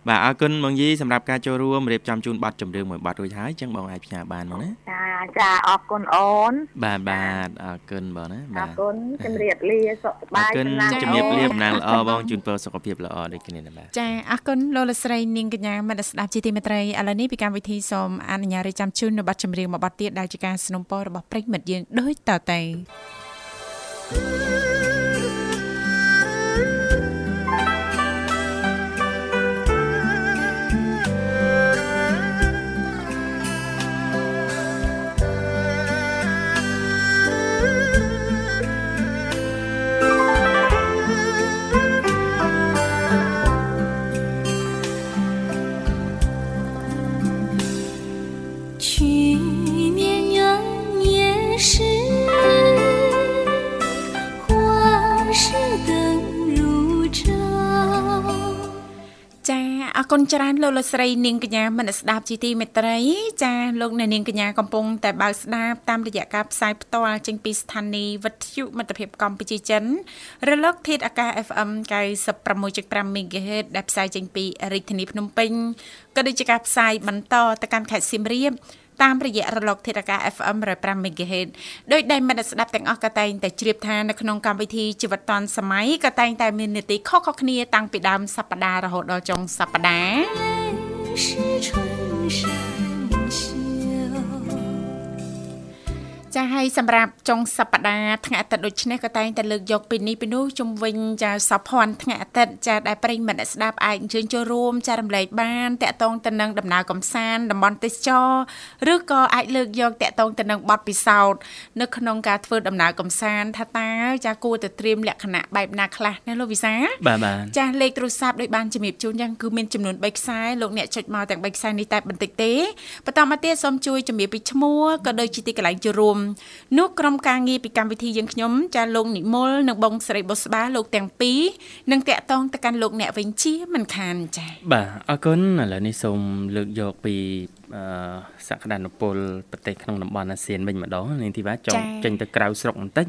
បាទអរគុណបងយីសម្រាប់ការចូលរួមរៀបចំជូនប័ណ្ណចម្រៀងមួយប័ណ្ណរួចហើយចឹងបងអាចផ្ញើបានមកណា ចាចាអរគុណអូន បាទបាទអរគុណបងណា អ បា រ ទ គុណជំរាបលាសុខសប្ អ បាយ រគុណ សំណាង ជំរាបលា អូន តំណាងល្អបងជូនពរសុខភាពល្អដូចគ្នាដែរបាទ ចាអរគុណលោកលកស្រីនាងកញ្ញាមនស្ដាប់ជាទីមេត្រីឥឡូវនេះពីកម្មវិធីសូមអនុញ្ញាតរៀបចំជូននៅប័ណ្ណចម្រៀងមួយប័ណ្ណទៀតដែលជាការสนับสนุนរបស់ប្រិយមិត្តយើងដូចតទៅ 去 គុណច្រើនលោកលកស្រីនាងកញ្ញាមនស្ដាប់ជាទីមេត្រី ចាលោកអ្នកនាងកញ្ញាកំពុងតែបើកស្ដាប់តាមរយៈការផ្សាយផ្ទាល់ចេញពីស្ថានីយ៍វិទ្យុមិត្តភាពកម្ពុជាចិនរលកធាតុអាកាស FM 96.5 MHz ដែលផ្សាយចេញពីរាជធានីភ្នំពេញក៏ដូចជាការផ្សាយបន្តទៅកាន់ខេត្តសៀមរាប តាមរយៈរលកធាតុអាកាស FM 105 MHz ដោយដែលមិត្តស្ដាប់ទាំងអស់ក៏តែងតែជ្រាបថានៅក្នុងកម្មវិធីជីវិតឌွန်សម័យក៏តែងតែមាននីតិខុសៗគ្នាតាំងពីដើមសប្ដាហ៍រហូតដល់ចុងសប្ដាហ៍ ចាហើយសម្រាប់ចុងសប្ដាហ៍ថ្ងៃអាទិត្យដូចនេះក៏តែងតែលើកយកពីនេះពីនោះជុំវិញចាសភ័ណ្ឌថ្ងៃអាទិត្យចាដែលប្រិយមិត្តអ្នកស្ដាប់អាចអញ្ជើញចូលរួមចារំលែកបានតាក់ទងទៅនឹងដំណើរកំសាន្តតំបន់ទេសចរឬក៏អាចលើកយកតាក់ទងទៅនឹងបទពិសោធន៍នៅក្នុងការធ្វើដំណើរកំសាន្តថាតើចាគួរតែត្រៀមលក្ខណៈបែបណាខ្លះណាលោកវិសាបាទបាទចាស់លេខទូរស័ព្ទដោយបានជំរាបជូនយ៉ាងគឺមានចំនួន3ខ្សែលោកអ្នកចុចមកទាំង3ខ្សែនេះតែបន្តិចទេបន្តមកទៀតសូមជួយជំរាបពីឈ្មោះក៏ដូចជាទីកន្លែងចូលរួមនោះក្រុមការងារពីកម្មវិធីយើងខ្ញុំចាស់លោកនិមលនិងបងស្រីបុស្បាលោកទាំងពីរនឹងតាក់ទងទៅកាន់លោកអ្នកវិញជាមិនខានចា៎បាទអរគុណឥឡូវនេះសូមលើកយកពីអឺ សក្តានុពលប្រទេសក្នុងតំបន់អាស៊ានវិញម្ដងនាងធីវ៉ាចង់ចេញទៅក្រៅស្រុកបន្តិច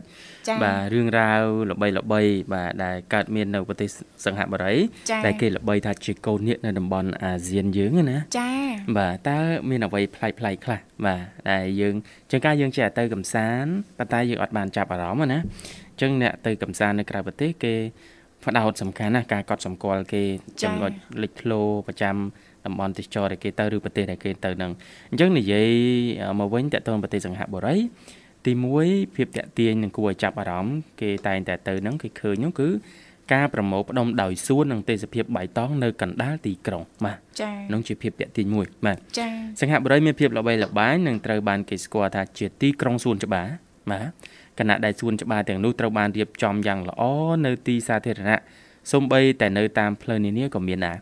ចា៎បាទរឿងរ៉ាវល្បីល្បីៗបាទដែលកើតមាននៅប្រទេសសង្ហបុរីចា៎ដែលគេល្បីថាជាកូននាគនៅតំបន់អាស៊ានយើងហ្នឹងណាចា៎បាទតើមានអ្វីប្លែកប្លែកៗខ្លះបាទដែលយើងជាងការយើងចេះតែទៅកំសាន្តប៉ុន្តែយើងអត់បានចាប់អារម្មណ៍ណាអញ្ចឹងអ្នកទៅកំសាន្តនៅក្រៅប្រទេសគេផ្ដោតសំខាន់ណាស់ការកត់សម្គាល់គេចំណុចលេចធ្លោប្រចាំ តំបន់ទេសចរដែលគេទៅឬប្រទេសដែលគេទៅនឹងអញ្ចឹងនិយាយមកវិញតើតើប្រទេសសង្ហបុរីទី1ភាពតាក់ទាញនឹងគួរឲ្យចាប់អារម្មណ៍គេតែងតែទៅហ្នឹងគេឃើញហ្នឹងគឺការប្រមូលផ្ដុំដោយសួននិងទេសភាពបៃតងនៅកណ្ដាលទីក្រុងបាទចា៎នោះជាភាពតាក់ទាញមួយបាទចា៎សង្ហបុរីមានភាពល្បីល្បាញនិងត្រូវបានគេស្គាល់ថាជាទីក្រុងសួនច្បារបាទគណៈដែលសួនច្បារទាំងនោះត្រូវបានរៀបចំយ៉ាងល្អនៅទីសាធារណៈសូម្បីតែនៅតាមផ្លូវនានាក៏មានដែរ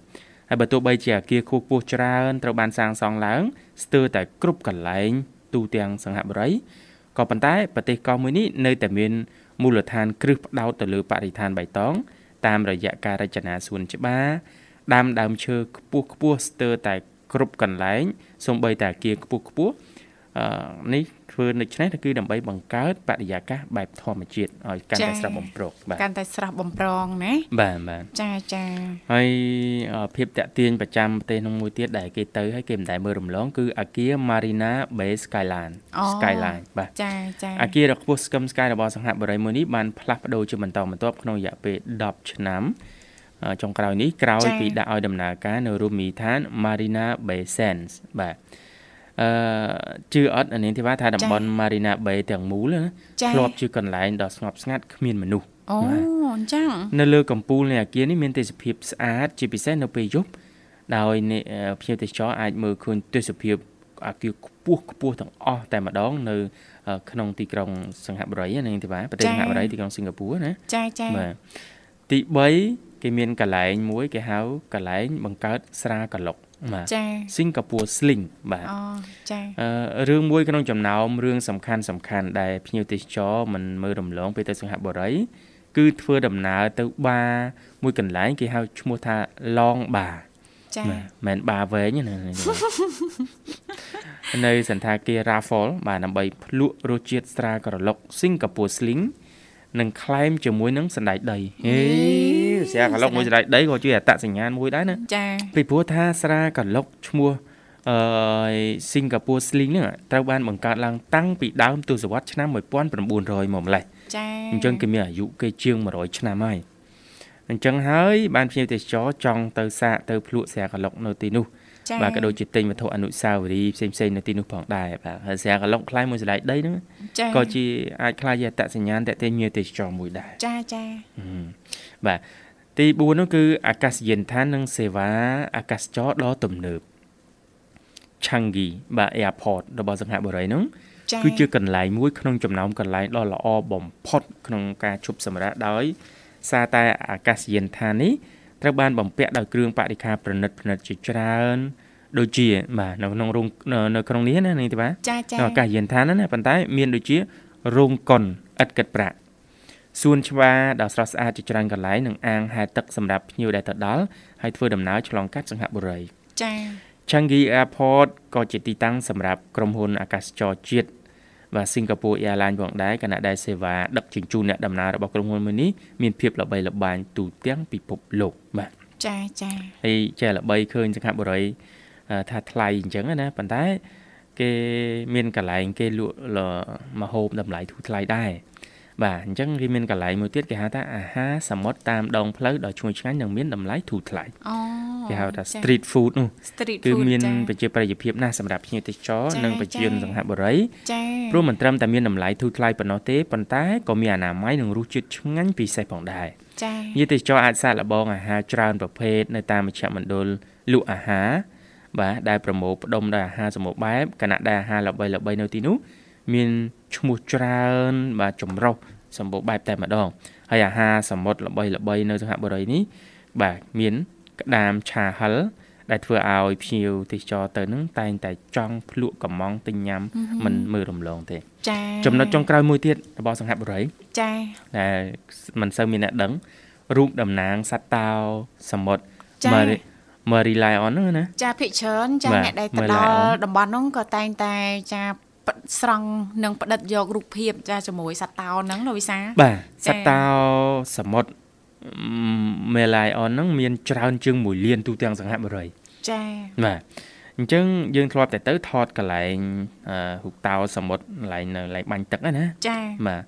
ហើយបើទោះបីជាអគារខ្ពស់ៗច្រើនត្រូវបានសាងសង់ឡើងស្ទើរតែគ្រប់កន្លែងទូទាំងសង្ហបុរីក៏ប៉ុន្តែប្រទេសកោះមួយនេះនៅតែមានមូលដ្ឋានគ្រឹះផ្ដោតទៅលើបរិស្ថានបៃតង តាមរយៈការរចនាសួនច្បារដាំដើមឈើខ្ពស់ខ្ពស់ស្ទើរតែគ្រប់កន្លែងសូម្បីតែអគារខ្ពស់ខ្ពស់អឺនេះ ធ្វើដូច្នេះគឺដើម្បីបង្កើតបរិយាកាសបែបធម្មជាតិឲ្យកាន់តែស្រស់បំព្រងបាទកាន់តែស្រស់បំប្រងណាបាទបាទចាចាហើយអឺភាពតាក់ទាញប្រចាំប្រទេសនោះមួយទៀតដែលគេទៅហើយគេមិនដែលមើលរំលងគឺអាគារ Marina Bay Skyline អូ Skyline បាទចាចាអាគារដ៏ខ្ពស់ស្កឹមស្កៃរបស់សង្ហបុរីមួយនេះបានផ្លាស់ប្ដូរជាបន្តបន្ទាប់ក្នុងរយៈពេល10ឆ្នាំអឺចុងក្រោយនេះក្រោយពីដាក់ឲ្យដំណើរការនៅរមណីយដ្ឋាន Marina Bay Sands បាទ អឺជឿអត់អានាងធីវ៉ាថាតំបន់ Marina Bay ទាំងមូលណាចាធ្លាប់ជាកន្លែងដ៏ស្ងប់ស្ងាត់គ្មានមនុស្សអូបាទអញ្ចឹងនៅលើកំពូលនៃអាគារនេះមានទេសភាពស្អាតជាពិសេសនៅពេលយប់ដោយអ្នកអឺភ្ញៀវទេសចរអាចមើលឃើញទេសភាពអាគារខ្ពស់ខ្ពស់ទាំងអស់តែម្ដងនៅអឺក្នុងទីក្រុងសង្ហបុរីណានាងទេបាទប្រទេសចា៎សង្ហបុរីទីក្រុងសិង្ហបុរីណាចាចាបាទទី3គេមានកន្លែងមួយគេហៅកន្លែងបង្កើតស្រាកឡុកបាទ ចាសិង្ហបុរី sling បាទអូចាអឺរឿងមួយក្នុងចំណោមរឿងសំខាន់សំខាន់ដែលភ្ញៀវទេសចរមិនមើលរំលងពេលទៅសង្ហបុរី គឺធ្វើដំណើរទៅបារមួយកន្លែងគេហៅឈ្មោះថា Long Bar ចាបាទមិនមែនបារវែងទេណានៅសន្តាគារ Raffle បាទដើម្បីភ្លក់រសជាតិស្រាក្រឡុក Singapore Sling និងក្លែមជាមួយនឹងសណ្ដែកដីហេ ស្រាក្រឡុកមួយសណ្ដែកដីក៏ជាអត្តសញ្ញាណមួយដែរណាចាពីព្រោះថាស្រាកឡុកឈ្មោះអឺ Singapore Sling ហ្នឹងត្រូវបានបង្កើតឡើងតាំងពីដើមទសវត្សរ៍ឆ្នាំ1900មកម្លេះចាអញ្ចឹងគេមានអាយុគេជាង100ឆ្នាំហើយអញ្ចឹងហើយបានភ្ញៀវទេសចរចង់ទៅសាកទៅភ្លក់ស្រាកឡុកនៅទីនោះចាបាទក៏ដូចជាទិញវត្ថុអនុស្សាវរីយ៍ផ្សេងផ្សេងៗនៅទីនោះផងដែរបាទហើយស្រាកឡុកខ្លាយមួយសណ្ដែកដីហ្នឹងចាក៏ជាអាចខ្លាយជាអត្តសញ្ញាណតេតិញភ្ញៀវទេសចរមួយដែរចាចាហឹមបាទ ទី4នោះគឺអាកាសយានដ្ឋាននិងសេវាអាកាសចរដ៏ទំនើប Changi បាទ Airport របស់សង្ហបុរីនោះចាគឺជាកន្លែងមួយក្នុងចំណោមកន្លែងដ៏ល្អបំផុតក្នុងការឈប់សម្រាកដោយសារតែអាកាសយានដ្ឋាននេះត្រូវបានបំពាក់ដោយគ្រឿងបរិក្ខារប្រណិតប្រណិតជាច្រើនដូចជាបាទនៅក្នុងរោងនៅនៅក្នុងនេះណានេះទេបាទចាចានៅអាកាសយានដ្ឋានហ្នឹងណាប៉ុន្តែមានដូចជារោងកុនឥតគិតប្រាក់ សួនច្បារដ៏ស្រស់ស្អាតជាច្រើនកន្លែងនិងអាងហែលទឹកសម្រាប់ភ្ញៀវដែលទៅដល់ហើយធ្វើដំណើរឆ្លងកាត់សង្ហបុរីចា Changi Airport ក៏ជាទីតាំងសម្រាប់ក្រុមហ៊ុនអាកាសចរជាតិបាទ Singapore Airlines ផងដែរខណៈដែលសេវាដឹកជញ្ជូនអ្នកដំណើររបស់ក្រុមហ៊ុនមួយនេះមានភាពល្បីល្បាញទូទាំងពិភពលោកបាទចាចាហើយចេះល្បីឃើញសង្ហបុរីអឺថាថ្លៃអញ្ចឹងណាប៉ុន្តែ គេមានកន្លែងគេលក់ម្ហូបតម្លៃធូរថ្លៃដែរ បាទអញ្ចឹងគេមានកន្លែងមួយទៀតគេហៅថាអាហារសមុទ្រតាមដងផ្លូវដ៏ឈ្ងុយឆ្ងាញ់និងមានតម្លៃធូរថ្លៃអូគេហៅថាចា street food នោះ street គឺ food មានចាប្រជាប្រិយភាពណាស់សម្រាប់ភ្ញៀវទេសចរចានិងប្រជាជនចាសង្ហបុរីចាព្រោះមិនត្រឹមតែមានតម្លៃធូរថ្លៃប៉ុណ្ណោះទេប៉ុន្តែក៏មានអនាម័យនិងរសជាតិឆ្ងាញ់ពិសេសផងដែរចាភ្ញៀវទេសចរអាចសាកល្បងអាហារច្រើនប្រភេទនៅតាមមជ្ឈមណ្ឌលលក់អាហារបាទដែលប្រមូលផ្ដុំដោយអាហារសម្បូរបែបគណៈដែលអាហារល្បីៗនៅទីនោះ មានឈ្មោះច្រើនបាទចម្រុះសម្បូរបែបតែម្ដងហើយអាហារសមុទ្រល្បីៗនៅសង្ហបុរីនេះបាទមានក្តាមឆាហិលដែលធ្វើឲ្យភ្ញៀវទេសចរទៅនឹងតែងតែចង់ភ្លក់កំងទិញញ៉ាំមិនមើលរំលងទេចាចំណុចចុងក្រោយមួយទៀតរបស់សង្ហបុរីចាដែលមិនសូវមានអ្នកដឹងរូបតំណាងសត្វតោសមុទ្រចា Mary Mary Lion ហ្នឹងណាចាភិកច្រើនចាបាទអ្នកដែលទៅមើលដល់ Lion តំបន់ហ្នឹងក៏តែងតែចាផ្ដិត ស្រង់និងផ្ដិតយករូបភាពចាជាមួយសត្វតោហ្នឹងលោកវិសាបាទចាសត្វតោសមុទ្រ Mary Lion ហ្នឹងមានច្រើនជាង1លានទូទាំងសង្ហបុរីចាបាទអញ្ចឹងយើងធ្លាប់តែទៅថតកន្លែងអឺរូបតោសមុទ្រកន្លែងនៅកន្លែងបាញ់ទឹកហ្នឹងណាចាបាទ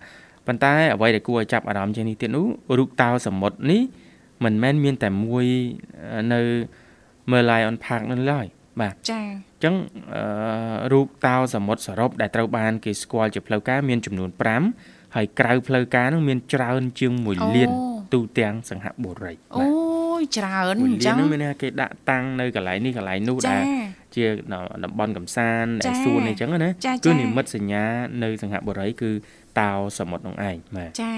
ប៉ុន្តែអ្វីដែលគួរឲ្យចាប់អារម្មណ៍ជាងនេះទៀតនោះរូបតោសមុទ្រនេះមិនមែនមានតែមួយនៅ Merlion Park នោះឡើយ បាទចាអញ្ចឹងអឺរូបតោសមុទ្រសរុបដែលត្រូវបានគេស្គាល់ជាផ្លូវការមានចំនួន5ហើយក្រៅផ្លូវការនោះមានច្រើនជាង1លានទូទាំងសង្ហបុរីអូយច្រើន1អញ្លាចឹនងនោះមានន័យថាគេដាក់តាំងនៅកន្លែងនេះកន្លែងនោះចាដែល ជាតំបន់កំសាន្តចាដែលសួនអីចឹងណាចាគឺចានិមិត្តសញ្ញានៅសង្ហបុរីគឺតោសមុទ្រនោះឯងបាទចា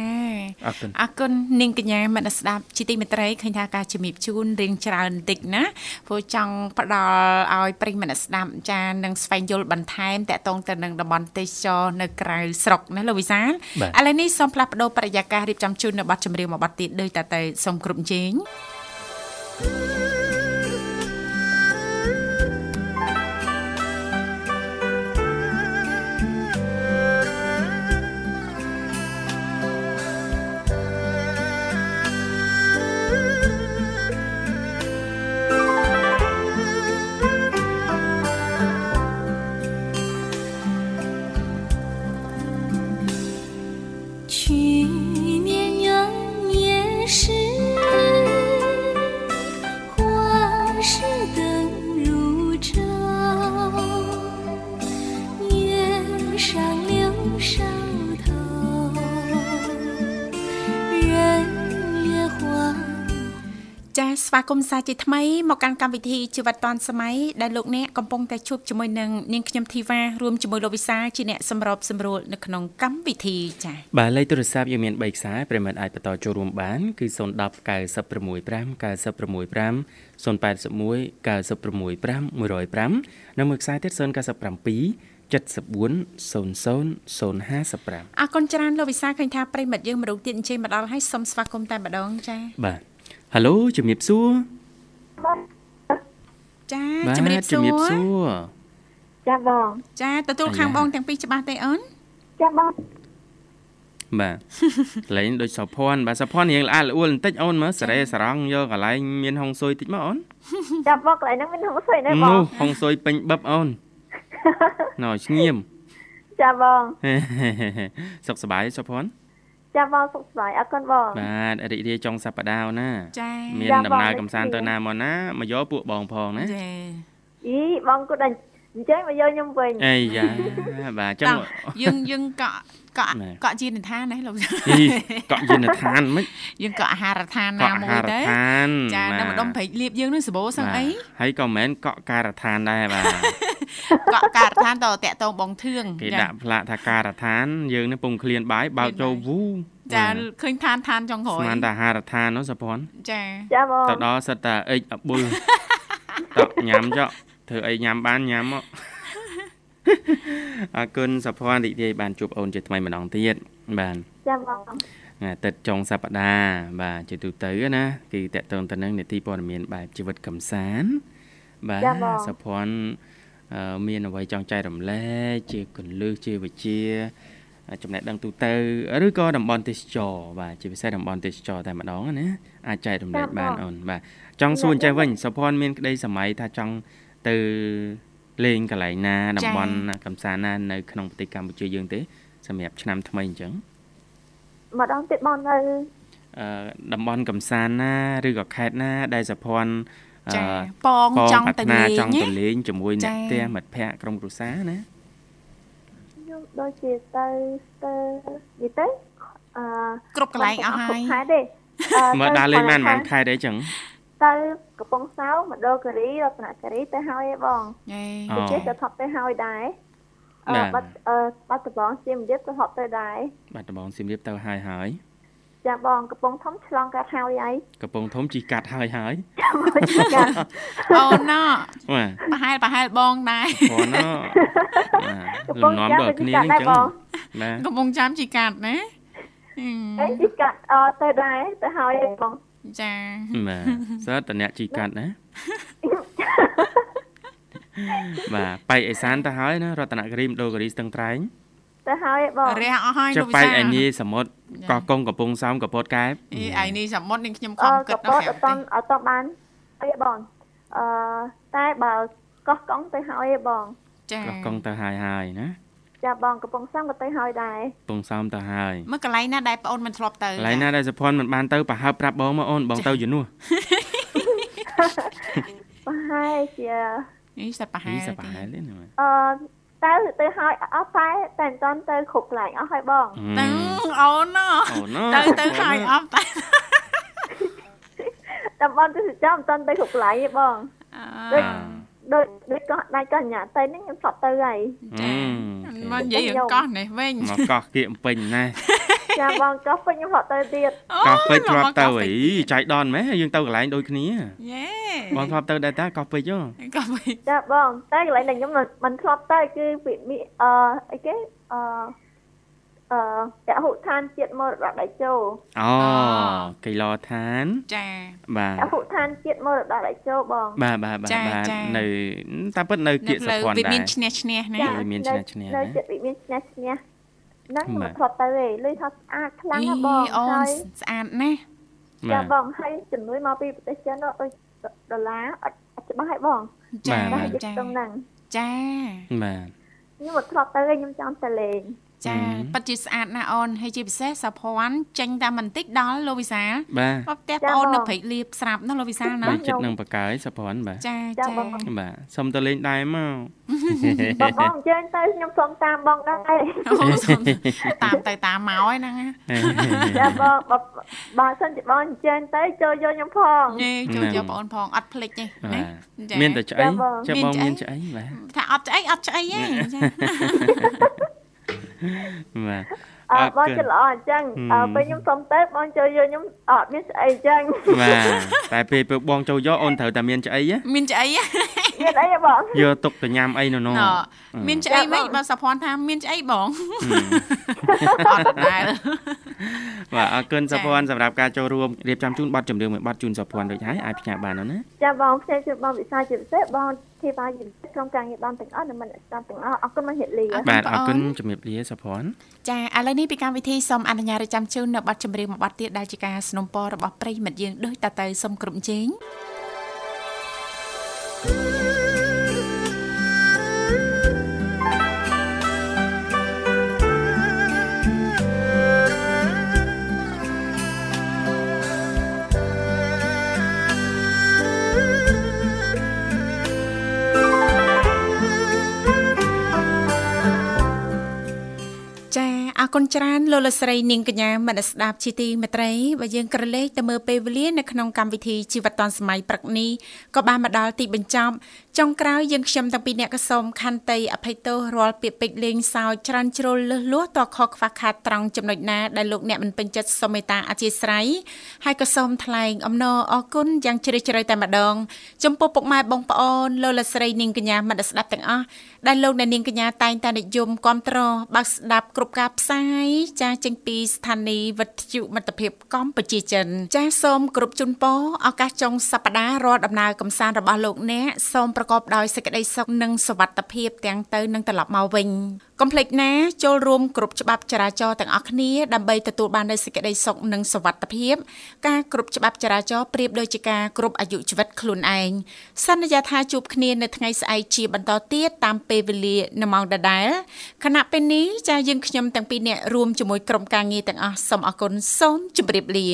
អរគុណអរគុណនាងកញ្ញាមនស្ដាប់ជីទីមេត្រីឃើញថាការជំរាបជូនរៀងច្រើនបន្តិចណាព្រោះចង់ផ្ដល់ឲ្យប្រិយមិត្តអ្នកស្ដាប់ចានឹងស្វែងយល់បន្ថែមតកតងទៅនឹងតំបន់ទេសចរនៅក្រៅស្រុកណាលោកវិសាលបាទឥឡូវនេះសូមផ្លាស់ប្ដូរបរិយាកាសរៀបចំជូននៅប័ណ្ណចម្រៀងមួយប័ណ្ណទៀតដោយតទៅសូមគ្រប់ជេង去年 ស្វាគមន៍សាជាថ្មីមកកាន់កម្មវិធីជីវិតឌွန်សម័យដែលលោកអ្នកកំពុងតែជួបជាមួយនឹងនាងខ្ញុំធីវ៉ារួមជាមួយលោកវិសាលជាអ្នកសម្របសម្រួលនៅក្នុងកម្មវិធីចាបាទលេខទូរស័ព្ទយើងមាន3ខ្សែប្រិមត្តអាចបន្តចូលរួមបានគឺ010 965 965 081 965 105និងមួយខ្សែទៀត097 74 00 055អរគុណច្រើនលោកវិសាលឃើញថាប្រិមិត្តយើងមរុងទៀតអញ្ជើញមកដល់ហើយសូមស្វាគមន៍តែម្ដងចាបាទ ហៅឡូជំរាបសួរចាបាទជំរាបសួជំរាបរសួរចាបងចាទទួលអាយ៉ាខាងបងទាំងពីរច្បាស់ទេអូនចាបងបាទកន្លែងដូចសោភ័ណ្ឌបាទសោភ័ណ្ឌរៀងល្អាល្អួលបន្តិចអូនមើលសារ៉េសារង់យកកន្លែងមានហុងស៊ុយតិចមកអូនចាបងកន្លែងហ្នឹងមានហុងស៊ុយណាបងនោះហុងស៊ុយពេញបឹបអូនណ៎ស្ងៀមចាបងសុខសប្បាយសោភ័ណ្ឌ ចាបងសុខសប្បាយអរគុណបងបាទរីករាយចុងសប្តាហ៍អូនណាចាមានចាដំណើរបងកំសាន្តទៅណាមកណាមកយកពួកបងផងណាចាអីបងគាត់តែ អញ្ចឹងមកយកខ្ញុំវិញអីយ៉ាបាទអញ្ចឹតោងះយើងយើងកក់កក់ណែកក់ជានិធានណាលោកអីកក់យានដ្ឋានមិនយើងកក់អាហារដ្ឋានកណាក់អាមួយហារទៅដ្ឋានចានៅម្ដុំព្រែកលៀបយើងនឹងសបោសឹងអីហើយក៏មិនមែនកក់ការដ្ឋានដែរបាទកក់ការដ្ឋានតតាក់តងបងធឿងគេដាក់ផ្លាកថាការដ្ឋានយើងនេះពងឃ្លានបាយបើកចូលវូចាឃើញឋានឋានចុងក្រោយស្មានតែអាហារដ្ឋាននោះសុភ័ណ្ឌចាចាបងទៅដល់សិតតែអិចអបុលតក់ញ៉ាំចុះ ធ្វើអីញ៉ាំបានញ៉ាំមកអរគុណសុភ័ណ្ឌរីករាយបានជួបអូនជាថ្មីម្ដងទៀតបាទចាបងថ្ងៃអាទិត្យចុងសប្តាហ៍បាទជាទូទៅណាគឺតកតងទៅនឹងនីតិព័ត៌មានបែបជីវិតកំសាន្តបាទសុភ័ណ្ឌអឺមានអ្វីចង់ចែករំលែកជាកលឹះជាវិជ្ជាចំណេះដឹងទូទៅឬក៏តំបន់ទេសចរបាទជាពិសេសតំបន់ទេសចរតែម្ដងណាអាចចែករំលែកបានអូនបាទចង់សួរអញ្ចឹងវិញសុភ័ណ្ឌមានក្តីសម័យថាចង់ ទៅលេងកន្លែងណាតំចា៎បន់ណាកំសាន្តណានៅក្នុងប្រទេសកម្ពុជាយើងទេ សម្រាប់ឆ្នាំថ្មីអញ្ចឹងម្ដងទៀតបងនៅអឺតំបន់កំសាន្តណាឬក៏ខេត្តណា ដែលសុភ័ណ្ឌអឺចាពងបងចង់ប្រាទៅថ្នាលេងចង់ទៅណាលេងជាមួយអ្នកចា៎ផ្ទះមិត្តភ័ក្តិក្រុមគ្រួសារណាខ្ញុំដូចជាទៅទៅនិយាយទៅអឺគ្រប់កន្លែងអស់ហើយខែទេអឺមើលទៅដើរលេងបានខែបានខែទេអញ្ចឹង ទៅកំពង់សោមមណ្ឌលគិរីរតនគិរីទៅហើយឯងបងយេអូដូចជាក៏ថប់ទៅហើយដែរអឺបាទបាត់អឺបាត់ដំបងសៀមរាបក៏ថប់ទៅដែរបាត់ដំបងសៀមរាបទៅហើយហើយចាបងកំពង់ធំឆ្លងកាត់ហើយហើយកំពង់ធំជីកាត់ហើយហើយចាអូណោបាទប្រហែលប្រហែលបងដែរព្រោះណោកំលពង់ំនាំចាដល់ទៅគ្នាកាអត់ញ្ដែរចឹងបងបាទកំពុងចាំជីកាត់ណាហឹមអេជីកាត់អឺទៅដែរទៅហើយឯងបង ចាបាទសើតតអ្នកជីកាត់ណាបាទប៉ៃអេសានទៅហើយណារតនគិរីមណ្ឌលគិរីស្ទឹងត្រែងទៅហើយឯងបងរះអស់ហើយចុះលោកវិប៉ៃសាឯនីសមុទ្រកោះកុងកំពង់សោមកពតកែបអីឯនេះសមុទ្រនេះខ្ញុំខអឺំកគិតពដល់តប្រាប់អត់តន់អត់តន់បានអីបងអឺតែបើកោះកុងទៅហើយឯងបងចាកោះកុងទៅហើយហើយណា ចាបងកំពង់សោមក៏ទៅហើយដែរកំពង់សោមទៅហើយមើលកន្លែងណាដែលប្អូនមិនធ្លាប់ទៅកន្លែងណាដែលសុភ័ណ្ឌមិនបានទៅប្រហើបប្រាប់បងមកអូនបងទៅជំនួសប្រហែលជានេះសិតប្រហែនេះលសប្បាយទេណាអឺទៅទៅហើយអត់តែតែមិនទាន់ទៅគ្រប់កន្លែងអស់ហើយបងទៅអូនណោអូណូទៅទៅហើយអត់តែតំបន់ទេសចរមិនទាន់ទៅគ្រប់កន្លែងទេបងអឺ ដូចដូចកោះដៃកោះញ៉ាទៅហ្នឹងខ្ញុំស្លាប់ទៅហើយចាមកនិយាយរឿងកោះនេះវិញមកកោះគៀកអំពេញណាចាបងកោះពេញខ្ញុំស្លាប់ទៅទៀតកោះពេជ្រធ្លាប់ទៅអូអីចៃដនម៉េះយើងទៅកន្លែងដូចគ្នាយេបងធ្លាប់ទៅដែរតាកោះពេជ្រហ៎កោះពេជ្រចាបងតែកន្លែងដែលខ្ញុំមិនមិនធ្លាប់ទៅគឺវិមីអឺអីគេអឺ អឺពហុឋានជាតិមរតកដៃជោអូកីឡដ្ឋានចាបាទពហុឋានជាតិមរតកដៃជោបងបាទបាទបាទបាទនៅតាមពិតនៅគៀកសុភ័ណ្ឌវាដែរមានឈ្នះឈ្នះណាចាមានឈ្នះឈ្នះនៅណាចិត្តវិមានឈ្នះឈ្នះហ្នឹងខ្ញុំបាមិនទធ្លាប់ទៅទេលុយថាស្អាតខ្លាំងណាស់បងអូនហើយស្អាតណាស់បាចាទបងហើយជំនួយមកពីប្រទេសចិននោះដូចដុល្លារអត់អត់ច្បាស់ទេបងចាបាទតែចាចិត្តហ្នឹងចាបាទខ្ញុំមិនធ្លាប់ទៅទេខ្ញុំចង់ទៅលេង ចាហឹមប៉ិតជាស្អាតណាស់អូនហើយជាពិសេសសាភ័ណ្ឌចេញតែបន្តិចដល់លោកវិសាលបាទបផ្ទះចាប្អូនបងនៅព្រៃលៀបស្រាប់ណាលោកវិសាលណាបីចិត្តនឹងបកាយសុភ័ណ្ឌបាទចាចាចាបងបាទសុំទៅលេងដែរមកបងបងអញ្ជើញទៅខ្ញុំសូមតាមបងដែរអូសុំតាមទៅតាមមកហ្នឹងណាចាបងបើបើសិនជាបងអញ្ជើញទៅចូលយកខ្ញុំផងនេះចូលយកបងអូនផងអត់ភ្លេចទេបាណាទមានតែឆ្អីចាបងចាំមានបងឆ្អីមានឆ្អីបាទថាអត់ឆ្អីអត់ឆ្អីទេចា បាទអើអរបងគុណចិត្តល្អអញ្ចឹងហឹមអើពេលខ្ញុំសុំទៅបងចូលយកខ្ញុំអត់មានស្អីអញ្ចឹងបាទតែពេលពេលបងចូលយកអូនត្រូវតែមានឆ្អីហ៎មានឆ្អីហ៎មានអីហ៎បងយកទុកទៅញ៉ាំអីនៅនោះណ៎មានឆ្អីវិញបើសាភ័ណ្ឌថាមានឆ្អីបងអត់ដែរបាទអរគុណចា៎សុភ័ណ្ឌសម្រាប់ការចូលរួមរៀបចំជូនប័ណ្ណចម្រៀងមួយប័ណ្ណជូនសុភ័ណ្ឌដូចហើយអាចផ្ញើបាននោះណាចាបងផ្សេងជូនបងវិសាលជាពិសេសបងធីបាជាពិសេស ក្រុមការងារបងទាំងអស់និងមិនស្ដាប់ទាំងអស់អរគុណមកហេលី បាទអរគុណជំរាបលាសុភ័ណ្ឌ ចាឥឡូវនេះពីកម្មវិធីសូមអនុញ្ញាតរៀបចំជូននៅប័ណ្ណចម្រៀងមួយប័ណ្ណទៀតដែលជាការสนับสนุนរបស់ប្រិយមិត្តយើងដូចតទៅសូមគ្រប់ជេង ចាអ គុណច្រើនលោកលកស្រីនាងកញ្ញាមនស្សស្ដាប់ជាទីមេត្រីបើយើងក្រឡេកទៅមើលពេលវេលានៅក្នុងកម្មវិធីជីវិតឌុនសម័យព្រឹកនេះក៏បានមកដល់ទីបញ្ចប់ចុងក្រោយយើងខ្ញុំទាំងពីរអ្នកក៏សូមខន្តីអភ័យទោសរាល់ពាក្យពេចន៍លេងសើចច្រើនជ្រុលលឹះលួសតខខ្វះខាតត្រង់ចំណុចណាដែលលោកអ្នកមិនពេញចិត្តសូមមេត្តាអធិស្ឋានហើយក៏សូមថ្លែងអំណរអគុណយ៉ាងជ្រាលជ្រៅតែម្ដងចំពោះពុកម៉ែបងប្អូនលោកលកស្រីនាងកញ្ញាមនស្សស្ដាប់ទាំងអស់ដែលលោកអ្នកនាងកញ្ញាតែងតែនិយមគ្រប់ត្របើកស្ដាប់គ្រប់ការផ្សាយចាស់ចេញពីស្ថានីយ៍វិទ្យុមិត្តភាពកម្ពុជាចិន ចាស់សូមគ្រប់ជូនពរឱកាសចុងសប្ដាហ៍រាល់ដំណើរកំសាន្តរបស់លោកអ្នកសូមប្រកបដោយសេចក្តីសុខនិងសុវត្ថិភាពទាំងទៅនិងត្រឡប់មកវិញ កុំភ្លេចណាចូលរួមគ្រប់ច្បាប់ចរាចរណ៍ទាំងអស់គ្នាដើម្បីទទួលបាននូវសេចក្តីសុខនិងសុវត្ថិភាពការគ្រប់ច្បាប់ចរាចរណ៍ប្រៀបដូចជាការគ្រប់អាយុជីវិតខ្លួនឯងសន្យាថាជួបគ្នានៅថ្ងៃស្អែកជាបន្តទៀតតាមពេលវេលានៅម៉ោងដដែលខណៈពេលនេះចាយើងខ្ញុំទាំងពីរនាក់រួមជាមួយក្រុមការងារទាំងអស់សូមអរគុណសូមជម្រាបលា